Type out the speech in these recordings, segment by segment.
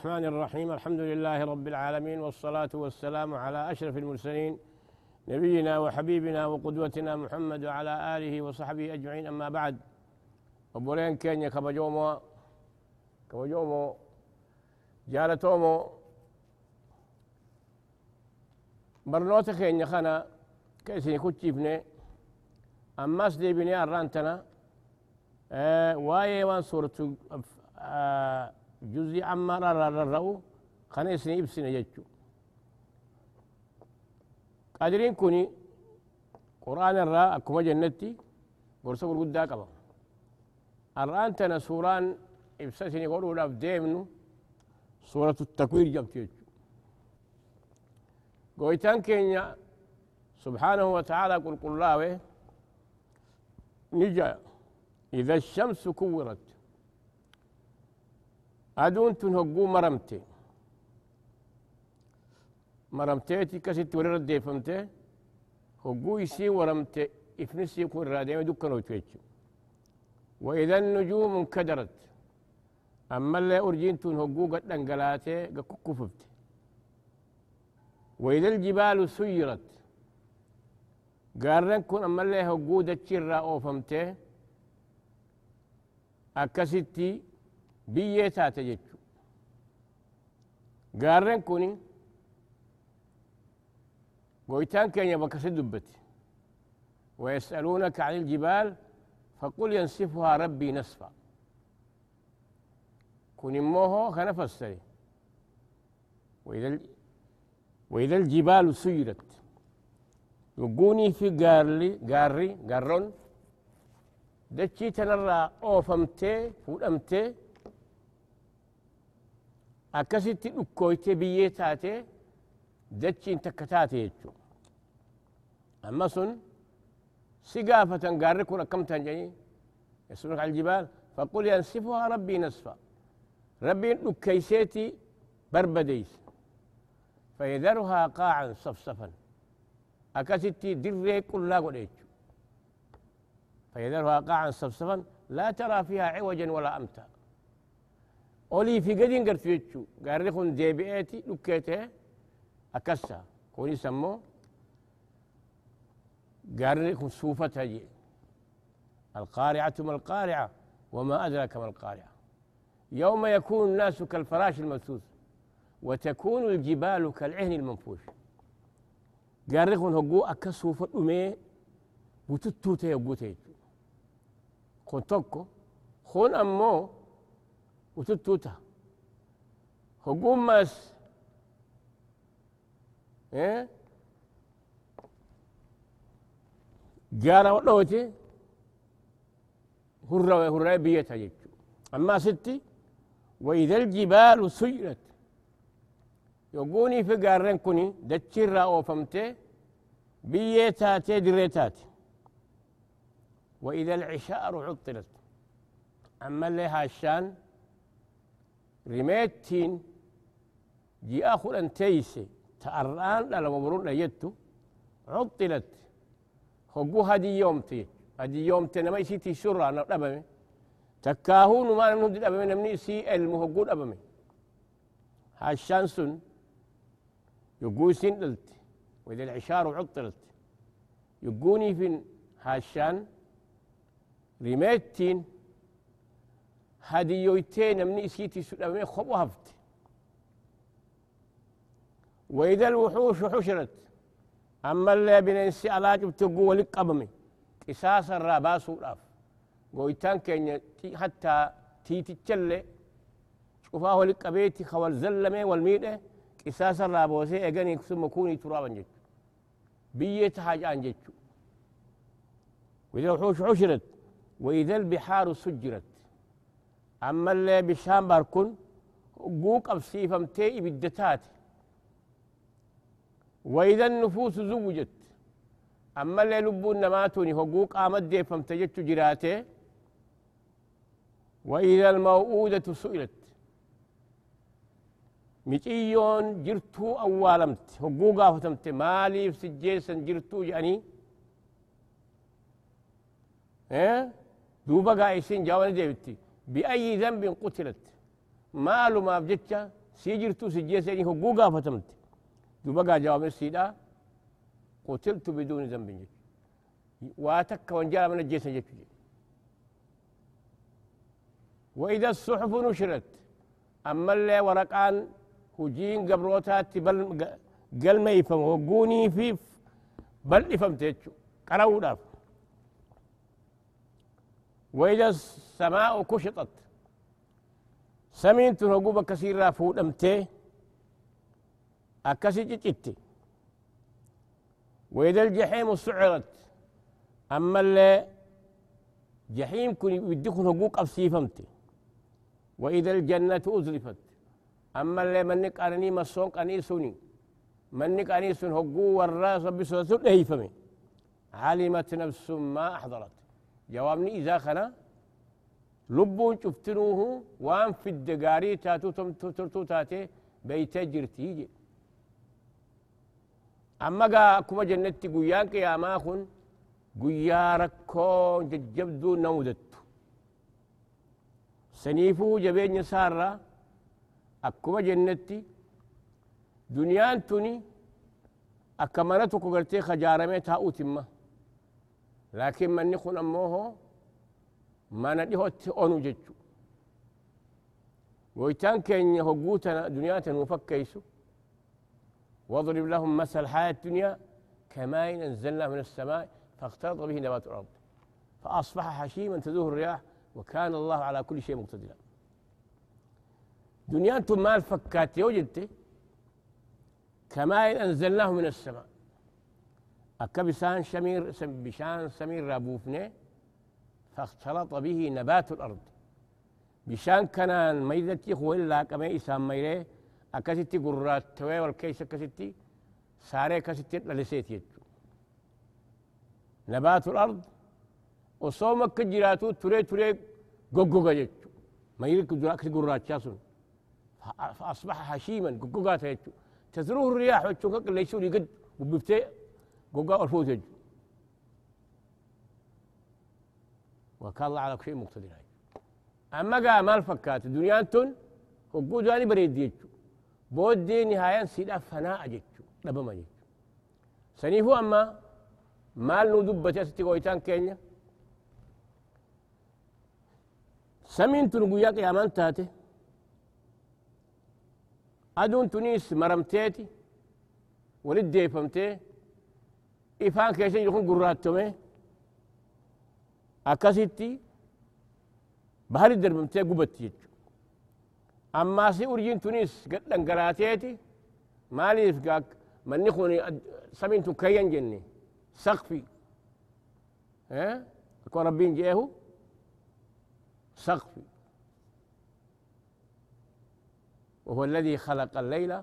الرحمن الرحيم. الحمد لله رب العالمين والصلاة والسلام على أشرف المرسلين نبينا وحبيبنا وقدوتنا محمد وعلى آله وصحبه أجمعين. أما بعد أبولين كينيا كبجومو كبجومو جالتومو برنوتا كينيا خنا كيسيني كتشيفني أماس دي بني أرانتنا آه واي وان سورة آه جزء عما ررررو خنا اسني ابسنا يجو قادرين كوني قرآن الرا أكما جنتي برسا قرقودا قبا الران تنا سوران ابسسني قولوا لاف ديمنو سورة التكوير جبت يجو قويتان كينيا سبحانه وتعالى قل قل نجا إذا الشمس كورت أدون تنهقو مرمتي. مرمتيتي كسيت ورد ديفمتي هقو يسي ورمتي إفنسي يكون راديم دكان وتويتشو وإذا النجوم انكدرت أما اللي أرجين تنهقو قد انقلاتي قد وإذا الجبال سيرت قارن كن أما اللي هقو دتشير أوفمتي أكسيتي biyyee taate jechu gaarren kuni goytaan keenya bakka dubbate. ويسألونك عن الجبال فقل ينسفها ربي نسفا كن موهو كان فسري وإذا وإذا الجبال سيرت يقوني في قارلي قاري قارون دتشي تنرى أوفمتي فولمتي akkasitti dhukkooyte biyyee taate dachiin takka taate jechu amma sun si gaafatan gaarri kun akkamtan jedhanii عن الجبال فقل ينسفها ربي نسفا ربي نكيسيتي بربديس فيذرها قاعا صفصفا أكستي دري كلها قليت فيذرها قاعا صفصفا لا ترى فيها عوجا ولا أمتا أولي في قدين قرت يجو قال لكم ديبئتي لكيته أكسا كوني سمو قال لكم سوفة جي القارعة ما القارعة وما أدرك ما القارعة يوم يكون الناس كالفراش المبثوث وتكون الجبال كالعهن المنفوش قال لكم هقو أكسوفة أمي وتتوتي يقوتي كون توكو خون أمو هقوم ماس إيه؟ جارة ودوتي هرة هرة بيتها يجو أما ستي وإذا الجبال سيرت. يقوني في قارن كوني دتشير أوفمتي بيتاتي دريتاتي وإذا العشار عطلت. أما اللي هاشان رميتين جي أخو أن تيسي تأران لا مبرون يتو عطلت خقو هدي يومتي هدي يومتي نما يسيتي سرة أنا أبمي تكاهون ما نمد أبمي نمني سي المهقود أبمي هالشانسون يقول سندلت وإذا العشار عطلت يقوني في هالشان رميتين هديويتين من سيتي سلامي خبو هفت. وإذا الوحوش حشرت أما اللي بننسي على جبتقو ولك أبمي قصاص الراباس وراف قويتان كين حتى تيتي تشلي شوفاه ولك أبيتي خوال زلمي والميدة قصاص الرابوسي أغني ثم كوني ترابا جيت بيت حاجة جيت وإذا الوحوش حشرت وإذا البحار سجرت. أما اللي بشام باركون قوق أبسيفم تي بالدتات وإذا النفوس زوجت. أما اللي لبون نماتوني حقوق آمد دي فمتجت جراته وإذا الموؤودة سئلت. متيون جرتو أوالمت. حقوقا فتمت مالي سجيسا جرتو جاني. إيه؟ دوبا قايسين جاواني ديبتي بأي ذنب قتلت. ماله ما بجتة سيجرتو سجيس يعني هو قوقا فتمت. دوبقى جواب السيدة قتلت بدون ذنب جت. واتك وانجا من الجيس وإذا الصحف نشرت أما اللي ورقان هجين قبروتات تبل قل ما يفهم وقوني في بل يفهم تيتشو قرأوا وإذا السماء كشطت. سمين تنقوب كثير رافود أمتي أكسي جتتي وإذا الجحيم سعرت أما اللي جحيم كن يدكن حقوق أبسيفمتي وإذا الجنة أزلفت. أما اللي منك أرني مسونك أني سوني. منك أني سن حقوق والراس بسوة الهيفمي علمت نفس ما أحضرت. جوابني إذا خنا lubbuun cuftinuuhu waan fidde gaarii taatuu taate beeytee jirtii jedhe amma gaa akkuma jennetti guyyaan qiyaamaa kun guyyaa rakkoo jajjabduu na mudattu saniifuu jabeenya isaarra akkuma jennetti duniyaan tuni akka mana tokko gartee kajaarame taa'uutimma laakiin manni kun ammoo hoo من نخون أموه ما نديهوت أونو جتشو ويتان كين يهقوتنا دنياتنا وفكيسو واضرب لهم مثل الحياة الدنيا كماء أنزلنا من السماء فاختلط به نبات الأرض فأصبح حشيما تذوه الرياح وكان الله على كل شيء مقتدرا دنياتهم ما الفكات وجدت كماء أنزلناه من السماء أكا بسان شمير بشان سمير رابوفني فاختلط به نبات الأرض. بشان كان ميدتي هو إلا كما إسام ميري أكستي قرات توي والكيس أكستي ساري كستي للسيت يجو. نبات الأرض وصومك جراتو تري تري قوقوغا يجو. ميري كدراك قرات شاسون. فأصبح هشيما قوقوغا يجو تزروه الرياح وتشوكك اللي قد وبفتي قوقا الفوت يجو. وكان الله على كل شيء مقتدر أما قال ما الفكات؟ الدنيا تن وقود أنا بريد يجو بود نهاية سيدا فناء جيتشو لبما جيتشو. سنيفو أما مال نو دبتي ستي قويتان كينيا. سمين تنقويا قيامان تاتي. أدون تونيس مرمتيتي ولد ديفمتي إفان كيسين يكون قراتومي أكاسيتي بحر الدربمتي قبتي يجو أما سي أرجين تونس قد لنقراتيتي مالي فقاك من نخوني سمين كيان جني سقفي ها أكون ربين جيهو سقفي وهو الذي خلق الليل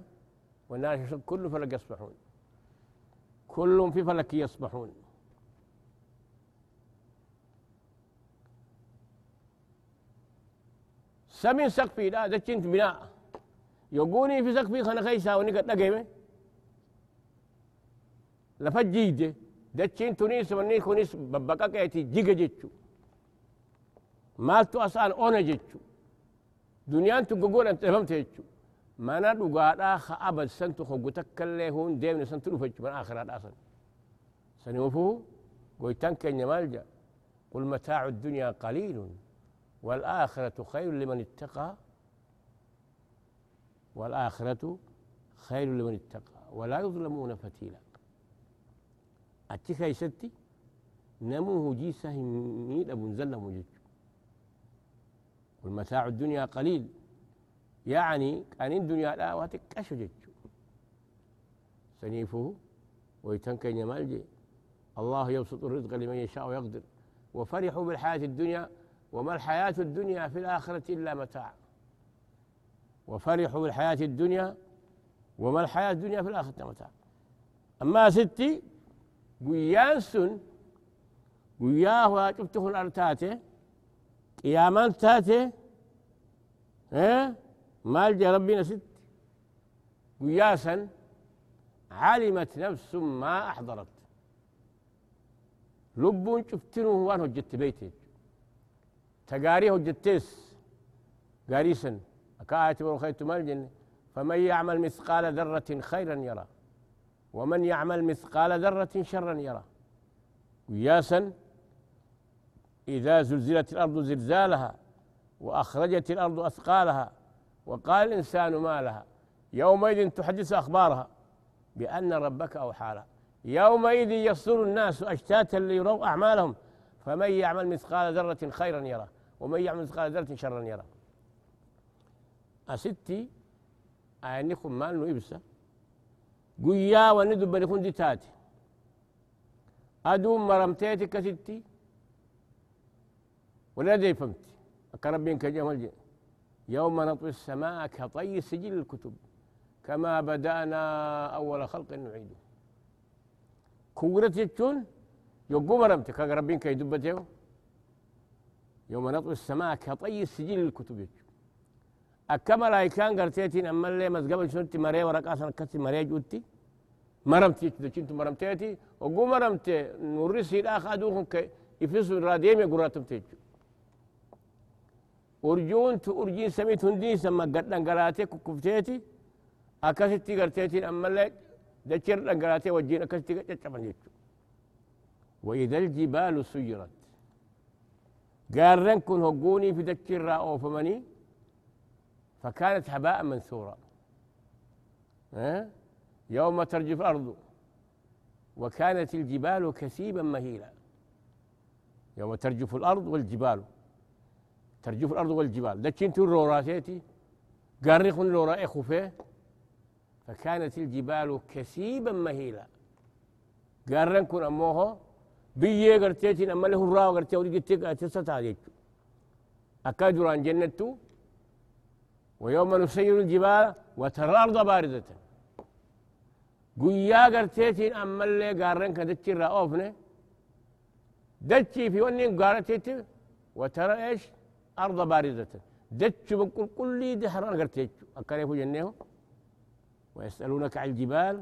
والناس كل فلك يسبحون كل في فلك يسبحون سمين سقفي لا دچنت بناء يقوني في سقفي خنا خيسا ونقد نقيمه لفجيد دچين تونيس مني كونيس ببقا كيتي. جيجا جيتشو. مالتو أسان أونا جيتشو. دنيان تقوقون أنت فهمت جيتشو مانا دقادا خأبد سنتو خقوتك اللي هون ديمن سنتو رفجو من آخرات أصلا سنوفو؟ قويتان كن مالجا قل متاع الدنيا قليل. والآخرة خير لمن اتقى والآخرة خير لمن اتقى ولا يظلمون فتيلا. أتي ستي نموه جيسه ميد أبو نزل مجد والمتاع الدنيا قليل. يعني كان الدنيا لا واتكش جد سنيفه ويتنكن يمالجي الله يبسط الرزق لمن يشاء ويقدر. وفرحوا بالحياة الدنيا وما الحياة الدنيا في الآخرة إلا متاع. وفرحوا بالحياة الدنيا وما الحياة الدنيا في الآخرة متاع. أما ستي قيان سن قياه شفته الأرتاتي قيامان تاتي ها؟ مال جا ربنا ست قياسا علمت نفس ما أحضرت. لبون شفتنه وان هجت بيتي. تقاري هجتيس قاريسا كآية برخيت مالجن فمن يعمل مثقال ذرة خيرا يرى. ومن يعمل مثقال ذرة شرا يرى. قياسا إذا زلزلت الأرض زلزالها وأخرجت الأرض أثقالها وقال الإنسان ما لها. يومئذ تحدث أخبارها بأن ربك أوحى لها. يومئذ يصدر الناس أشتاتا ليروا أعمالهم. فمن يعمل مثقال ذرة خيرا يرى. ومن يعمل مثقال ذرة شرا يرى. أستي أعنكم مال إبسا قيا وندب بنكون دي تاتي. أدوم مرمتيتي كستي. ولا دي فهمتي أكربين كجمال يوم نطوي السماء كطي سجل الكتب. كما بدأنا أول خلق نعيده. كورة يجون يقوم رمتي كربين كي دبتيو. يوم نطوي السماء كطي سجل الكتب أكما لايكان قرتيتين أما اللي مزقبل شنتي مري ورقاسا كتي مري جوتي مرمتي دچنتو مرمتيتي وقو مرمتي نورسي الآخ أدوهم كي يفسوا الراديم يقراتم تيجو. tu urjiin samit hundii sama gad dhangalaatee kukkufteti akkasitti garteetiin ammallee dachir dhangalaatee wajjiin akkasitti caccaban jechu وإذا الجبال سيرت قارن كن هقوني في دكر أوفمني فكانت هباء منثورا أه؟ يوم ترجف الأرض. وكانت الجبال كثيبا مهيلا. يوم ترجف الأرض والجبال. ترجف الأرض والجبال. دكين روراتيتي؟ قارخ لوراء خفيه فكانت الجبال كثيبا مهيلا. قارن كن أموه بيه قرتيتي أما له الراو قرتي ودي قلت تستا جيتو أكادر عن جنته ويوم نسير الجبال وترى الأرض باردة قويا قرتيتي أما اللي قارن كدتشي رأوفنه دتشي في ونين قارتيتي وترى إيش أرض باردة دتش من كل كل دي حران قرتيتش أكاريفو جنيه ويسألونك عن الجبال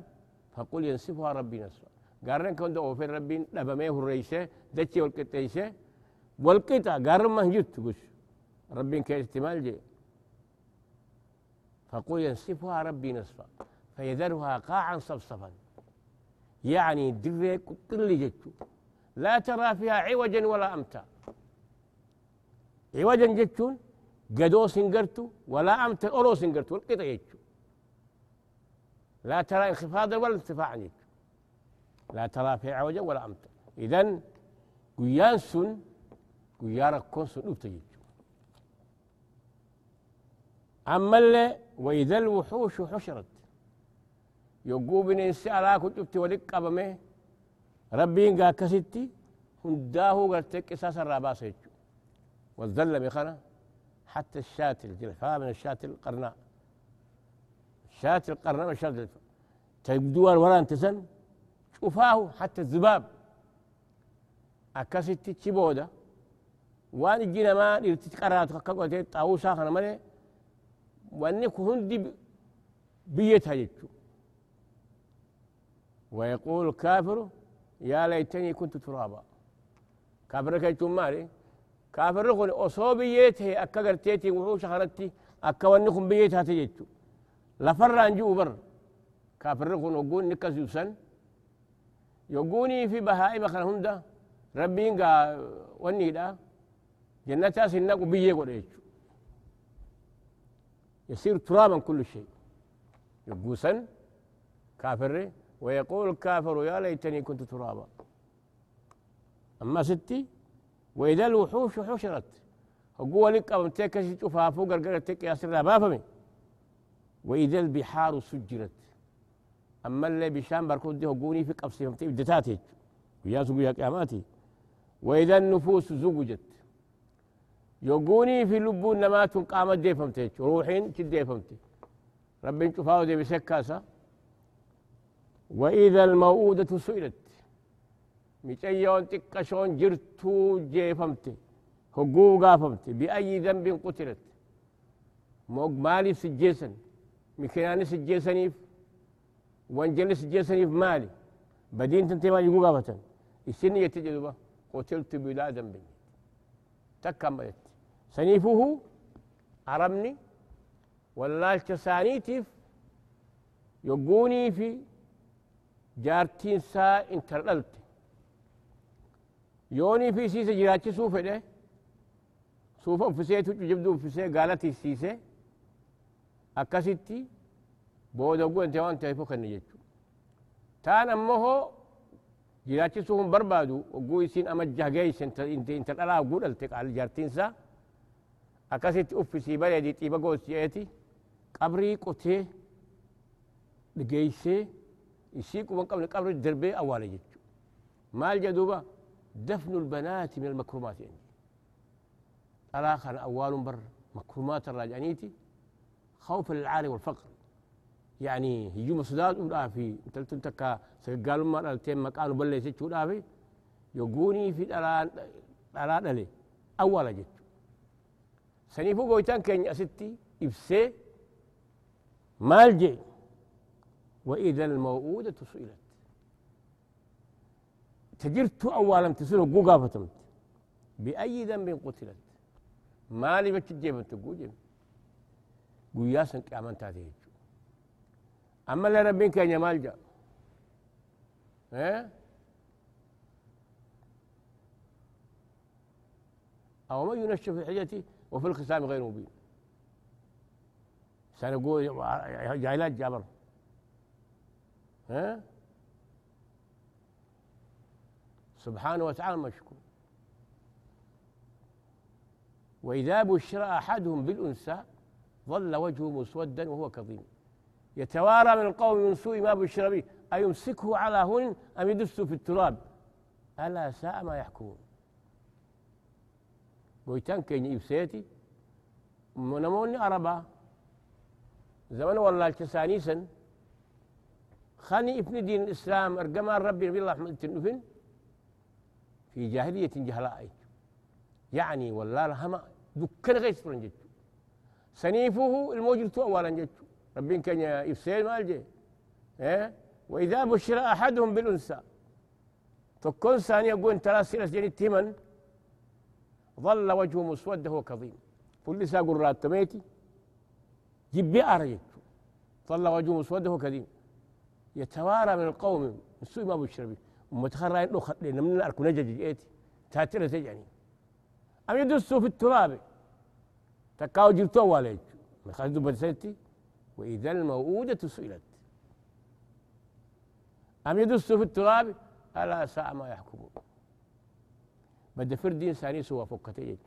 فقل ينسفها ربي نسفا قارن كون دو في ربي لبميه الرئيسة دتشي والقطيسة والقطع قارن ما هجت قش ربي كي احتمال جي فقل ينسفها ربي نسفا فيذرها قاعا صفصفا يعني دريك كل جتشو لا ترى فيها عوجا ولا أمتا عوجا جتشون قدو سنقرتو ولا أمتا أورو سنقرتو والقطع جتشو لا ترى انخفاضا ولا ارتفاعا جتشو لا ترى فيها عوجا ولا أمتا إذن قيان سن قيارك كون سن جتشو أما اللي وإذا الوحوش حشرت يقوبن إنسي على كتبتي ولك قبمه ربين قا كستي هنداه قرتك إساس الراباس يجو والذل بخنا حتى الشاة الجلفاء من الشاة القرناء. الشاة القرناء من الشاة الجلفاء تبدو ولا انتسن شوفاه حتى الذباب. أكستي تشيبودا وان جينا ما ارتقرات كقوتي طاووسا خنا مالي وانك هندي بيتها يجو ويقول الكافر يا ليتني كنت ترابا. كافر كيتم مالي كافر كون أصوب بيته أكا قرتيتي وحوش خرتي أكا ونكم بيتها تجيتو لفر أنجو بر كافر كون نكس يسن يقوني في بهائم خنا هندا ربين قا وني دا جنتا سنق بيه قريتو يصير ترابا كل شيء يقوسن كافر ويقول الكافر يا ليتني كنت ترابا أما ستي وإذا الوحوش حشرت هو لك أو تكش تشوفها فوق القرتك يا سر وإذا البحار سجرت أما اللي بشام بركود دي هقوني في قبسهم تيب دتاتي. ويا سوق يا قياماتي. وإذا النفوس زوجت. يقوني في لبون نمات قامت دي فهمتي روحين كد دي فهمتي ربي شوفها دي بسكاسه وإذا الموءودة سئلت. ميتيون تكشون جرتو جيفمتي هقو قافمتي بأي ذنب قتلت. موق مالي سجيسن. مكياني سجيسنيف وان جلس جلسني في مالي. بدين تنتي ما يقول غابة السنية تجربة قتلت بلا ذنب تكملت سنيفه عرمني. ولا تسانيتف يقوني في جارتين سا انترلت يوني في سيسة جراتي سوفة ده. سوفة في سيسة جبدو في سيسة قالتي سيسة. أكاسيتي بودوغون تيوان تيفو كنجيتو تان أمه جلاتي سوهم بربادو وقوي سين أما الجهجيس انت انت انت الألا وقود التك على الجارتين سا. أكاسي تأفسي بالي دي تيبا قوة سياتي قبري قوتي لقيسي يسيكو من قبل قبري دربي أوالي جيتو ما الجدوبة دفن البنات من المكرمات يعني. الآخر أوال بر مكرمات الراجعنيتي خوف العالي والفقر. يعني هجوم ولا في تلتن تكا سقالوا ما التين مكانوا بلي سيتشو في. يقوني في الان الان لي أولا جت سنيفو قويتان كان ستي ابسي مالجي وإذا الموءودة سئلت. تجرت أولا تسأل قوقا فتمت. بأي ذنب قتلت. مالي بتجيب تقول guyyaa san qiyaaman jechu ammallee rabbiin keenya maal jedha أو من ينشف في الحجة وفي الخصام غير مبين. سنقول جاهلات جابر ها سبحانه وتعالى مشكور وإذا بشر أحدهم بالأنثى ظل وجهه مسودا وهو كظيم. يتوارى من القوم من سوء ما بشر به. أيمسكه على هون أم يدسه في التراب؟ ألا ساء ما يحكمون. قويتان كيني إبسيتي منموني أربا زمن والله التسانيسا خاني ابن دين الإسلام أرقما ربي نبي الله أحمد التنفن في جاهلية جهلاء يعني والله لهما دكان غير سنيفه الموجود أولا جت ربين كان يفسير ما الجي إيه؟ وإذا بشر أحدهم بالأنثى. تكون ثانية يقول ترى سيرة جني تيمن. ظل وجهه مسود هو كظيم كل ساق الرات تميتي جيب أرجت ظل وجهه مسود هو كظيم يتوارى من القوم. من سوء ما بشر به. ومتخرى إنه خلينا من الأرك نجد جئتي تاتر تجعني أم يدسوا في التراب. تكاو جبتو واليج. خالد بن وإذا الموءودة سئلت. أم يدسوا في التراب؟ ألا ساء ما يحكمون بدا فردين ساني سوى فكتي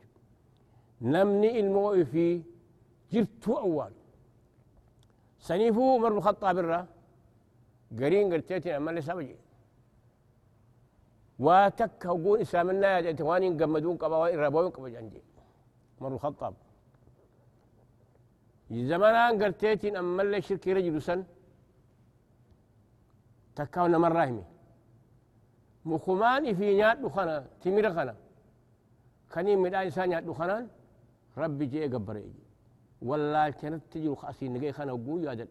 نمني الموء في جرتو أول سنيفو مر الخطاب الرا قرين قرتيتي أما اللي سبجي واتك وقول إسامنا يا تواني قمدون قبا وإرابوين قبا جنجي مر الخطاب زمان قرتيتين أما اللي شركي رجل سن تكاونا من راهمي. مخماني في نيات دخنا تمير خنا خني من إنسان نيات دخنا ربي جي قبر يجي. والله كانت تجي خاسي نجي خنا وقول يا دد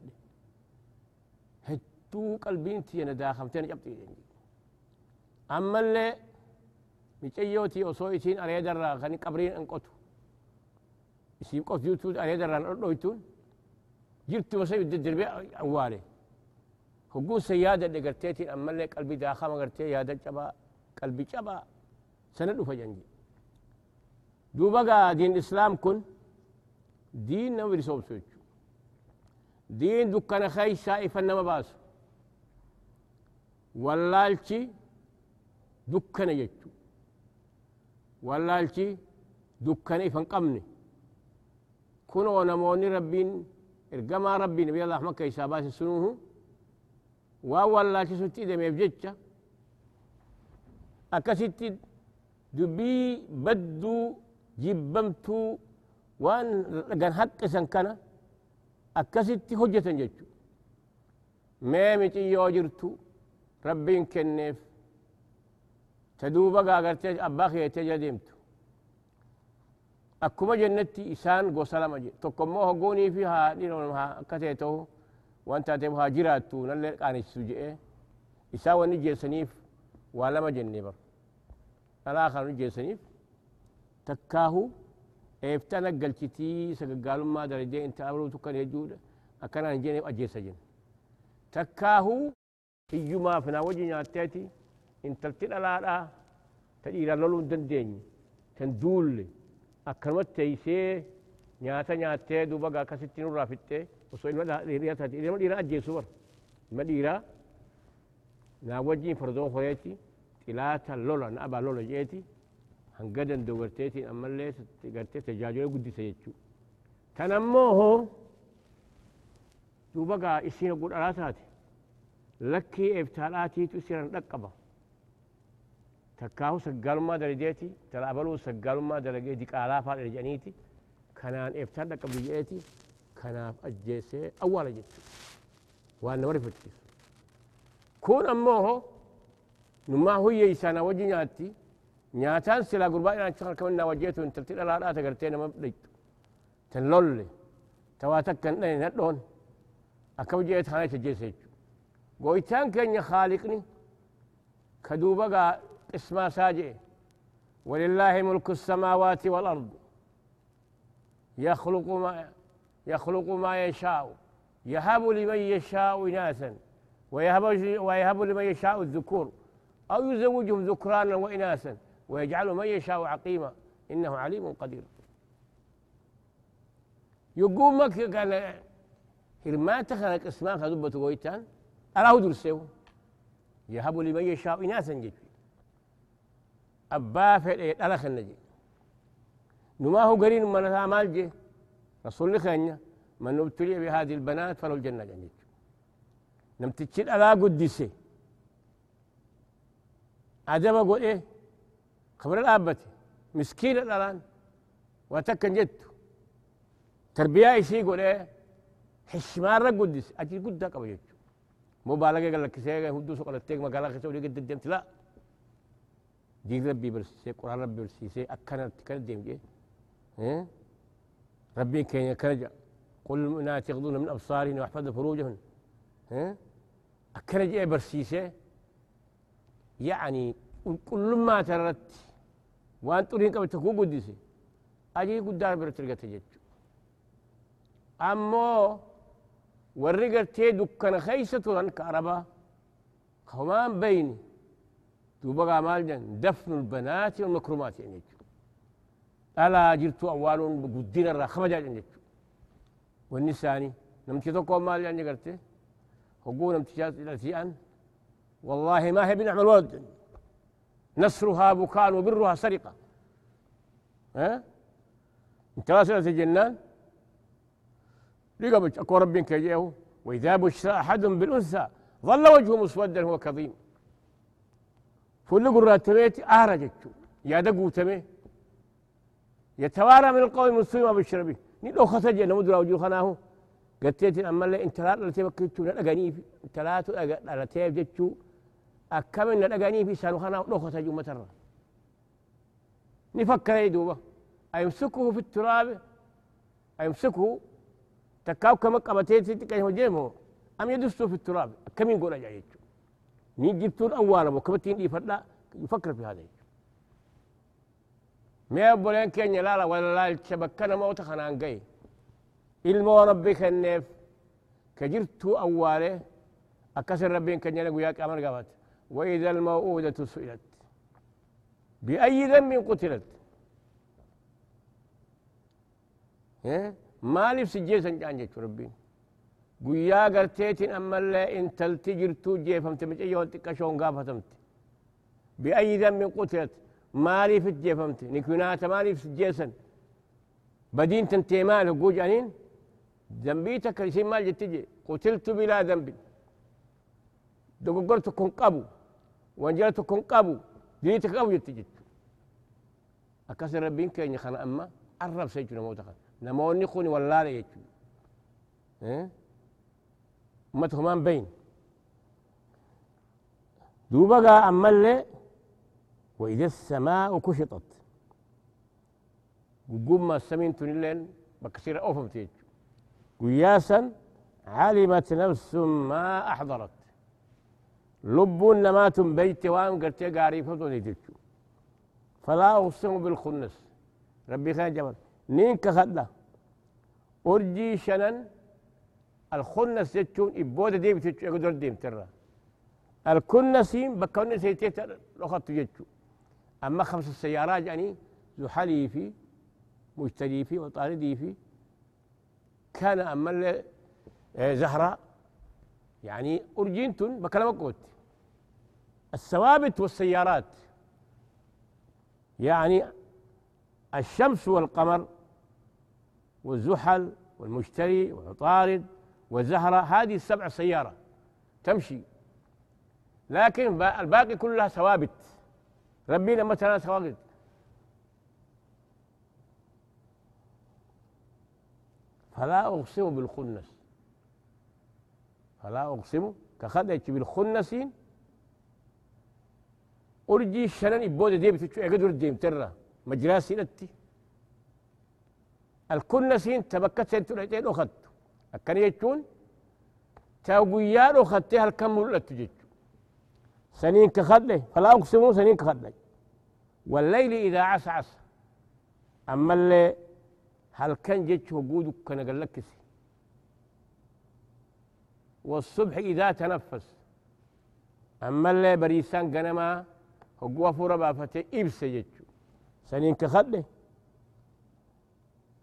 هتو قلبين تي أنا داخمتين جبتي أما اللي ميتيوتي وصويتين أريد الرا خني قبرين أنقطو isii qof jirtuu areedarraan dhodhoytuun jirtuma sa ibda dirbe awwaale hogguun san yaadadhe garteetiin ammallee qalbi daakama gartee yaada cabaa qalbi cabaa sana dhufa janje duuba gaa diin islaam kun diin nama bilisoomsu jechu diin dukkana keeysaa ifan nama baasu wallaalchi dukkana jechu wallaalchi dukkana ifan qabne كنوا نموني ربين إرقما ربي نبي الله مكة إسابات سنوه. وأول لا تسوتي دم يبجتش أكستي دبي بدو جبمتو. وان لقن حق سنكنا. أكستي حجة جتشو ميمتي يوجرتو. ربين كنف تدوبا قاقرتي أباخي يتجدمتو akkuma jennetti isaan gosa lama je tokkommoo hoggoonii fi haadhiin akka ta'e ta'u waan taateef haa jiraattu nallee qaanisu je'e isaa wanni jeessaniif waa lama jennee bar dhalaa kan jeessaniif takkaahu eeftana galchitii sagaggaalummaa darajee inta abruutu kan jechuudha akkanaan hin jeeneef ajjeessa jenna takkaahuu hiyyumaaf naa wajji nyaatteeti intalti dhalaadhaa ta dhiiraan loluu hin dandeenye tan duulle akkanumatti teeysee nyaata nyaattee duuba gaa akkasitti nurraa fixxee osoo ilma dhiiraa taate ilma dhiiraa ajjeessu bara ilma dhiiraa naa wajjiin fardoon horeeti xilaata lola na abaa lola jeeti hanga danda'u garteetiin ammallee gartee tajaajila guddisa jechuudha. Tan ammoo hoo duuba gaa isiin oguu dhalaa taate lakkii eebtaadhaatiitu isiran dhaqqaba. تكاهو سجالو ما درجاتي تلابلو سجالو ما درجاتي دي كالافا درجانيتي كانان افتاد قبليتي كاناف اجيسي اوالا جيت وأنا وري فتكيس كون اموه نما هو يسانا وجناتي نياتان سلا قربا أنا اتخل كمنا وجيتو انترتين الالا تقرتين ما بليت تنلولي تواتك كان اين هدون اكو جيت خانيت اجيسي قويتان كان يخالقني كدوبا قا isaa jee ولله ملك السماوات والأرض. يخلق ما يخلق ما يشاء. يهب لمن يشاء إناثا. ويهب ويهب لمن يشاء الذكور. أو يزوجهم ذكرانا وإناثا. ويجعل من يشاء عقيما. إنه عليم قدير. يقوم مك كان هرمان تخلق اسمان خذبة ويتان؟ أراه درسيو يهب لمن يشاء إناثا جد أبا فعل ألخ النجي نما هو قرين من مال جي. رسول خانيا من ابتلي بهذه البنات فله الجنة جنجي نمتشل ألا قدسي عجب أقول إيه؟ خبر الآبتي. مسكين الآن وتكن جدت تربية يسي يقول إيه؟ حشمان رق قدس أجي قد قبل يجو مبالغة قال لك سيغا هدو سوق لتيك ما قال لك لا. دين ربي برسي قرآن ربي برسي أكنا تكنا ديم جي إيه؟ ربي كان يكرجع قل المؤمنات يغضون من أبصارهن ويحفظن فروجهن إيه؟ أكنا جي برسيسي؟ يعني كل ما ترت وأن طريق تكون قدسي أجي قدار برترقة جيتشو أمو ورقر تي دكان خيسة توران كهربا خمان بيني. دوبا مال دفن البنات والمكرمات يعني. ألا جرتو أول قدين الرا خمجا يعني. والنساني نمتي تقوى مال يعني قرتي. هقول نمتي أن والله ما هي بنعم الولد نصرها بكاء وبرها سرقة. ها؟ انت راسلة الجنان؟ لقى أكو ربي كجيه وإذا بشر أحد بالأنثى ظل وجهه مسودا هو كظيم. فل قرات تميت أهرجت يا دقو تمي يتوارى من القوم المسلم ما بشر به. خسج نمد وجه خناه قتيت أما اللي انت لا تبكيتو نلقاني انت لا تبكيتو أكمل نلقاني في سانو خنا لو خسج متر. نفكر يدوبه أيمسكه في التراب. أيمسكه. تكاو كما قبتيت تكاي هجيمو أم يدسه في التراب. كم يقول ني مين جبتون أول أبو كبتين دي فلا يفكر في هذا. ما يبولين كين يلالا ولا لا يتشبكنا موت خنان قي إلما ربك النف كجرتو أولي أكسر ربين كن يلقوا ياك أمر قبت وإذا الموؤودة سئلت بأي ذنب قتلت؟ إيه؟ ما لبس الجيسن جانجت ربين. قويا قرتيتين أما اللي انت التجر توجي فهمت مجي يوتك أشون قافتمت بأي ذنب قتلت مالي في الجي فهمت نكوناتا مالي في الجيسن بدين تنتي مالي قوج أنين ذنبيتك رسين مال جتجي قتلت بلا ذنب دوك قرتكم قبو وانجلتكم قبو دينتك قبو جتجي أكسر ربين كيني خان أما أرب سيجو نموتك نموني خوني والله ليجو ها ummata humaan bayin duuba gaa ammallee وإذا السماء كشطت. قم السمين تنلين بكسير أوفم تيج. قياسا علمت نفس ما أحضرت. لب نمات بيت وام قرتي قاري فتوني فلا أقسم بالخنس. ربي خان جمال. نين كخدة أرجي شنن الخنس جتشون إبودة ديم تجو يقدر ديم ترى. الكنسين بكون سيتيت لخط جتشو أما خمس السيارات يعني زحلي في مجتري في وطاردي في. كان أما آه، زهراء يعني أرجنتون بكلام قوت. الثوابت والسيارات. يعني الشمس والقمر والزحل والمشتري والعطارد والزهرة هذه السبع سيارة تمشي. لكن الباقي كلها ثوابت. ربنا مثلا ثوابت. فلا أقسم بالخنس. فلا أقسم كخدت بالخنسين أرجي الشنن إبودة دي بتشو أقدر ديم ترى مجراسي نتي. الكنسين تبكت سنتو لأتين أخذت. أكن يجون تاويان أخذتها الكم ملت جيتو سنين كخدله فلا أقسم سنين كخدله والليل إذا عسعس أما اللي هل كان جيتش وجودك كان قال لك والصبح إذا تنفس أما اللي بريسان قنما هو فورا بافتي إبس جيتشو سنين كخده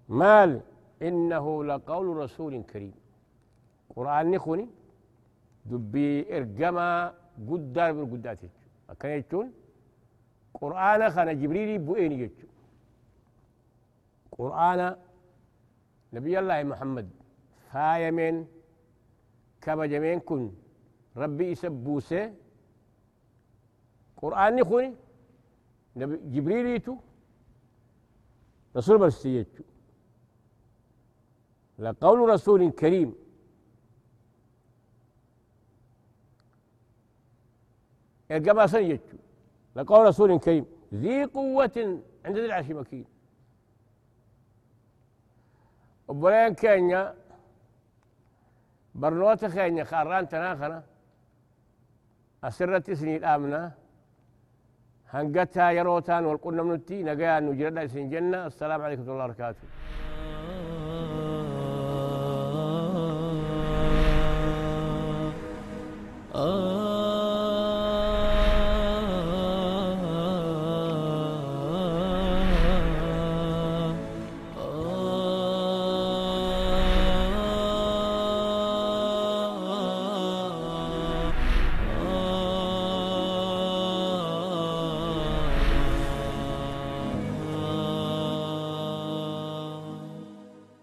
مال إنه لقول رسول كريم. قرآن نخوني؟ دبي إرجما قدار بالقدات أكن يجون قرآن خنا جبريل بوين يجون قرآن نبي الله محمد فايمين كبجمين كن. ربي يسبوسه. قرآن خوني نبي جبريل يتو رسول برسيتو لقول رسول كريم. القبا سنجتو لقول رسول كريم. ذي قوة عند ذي العرش مكين. وبرين كينيا برنوتا كينيا خاران تناخنا أسرت سنين آمنا هنقتها يروتان والقلنا منتي نقيا نجرد سنجنة السلام عليكم ورحمة الله وبركاته. Oh.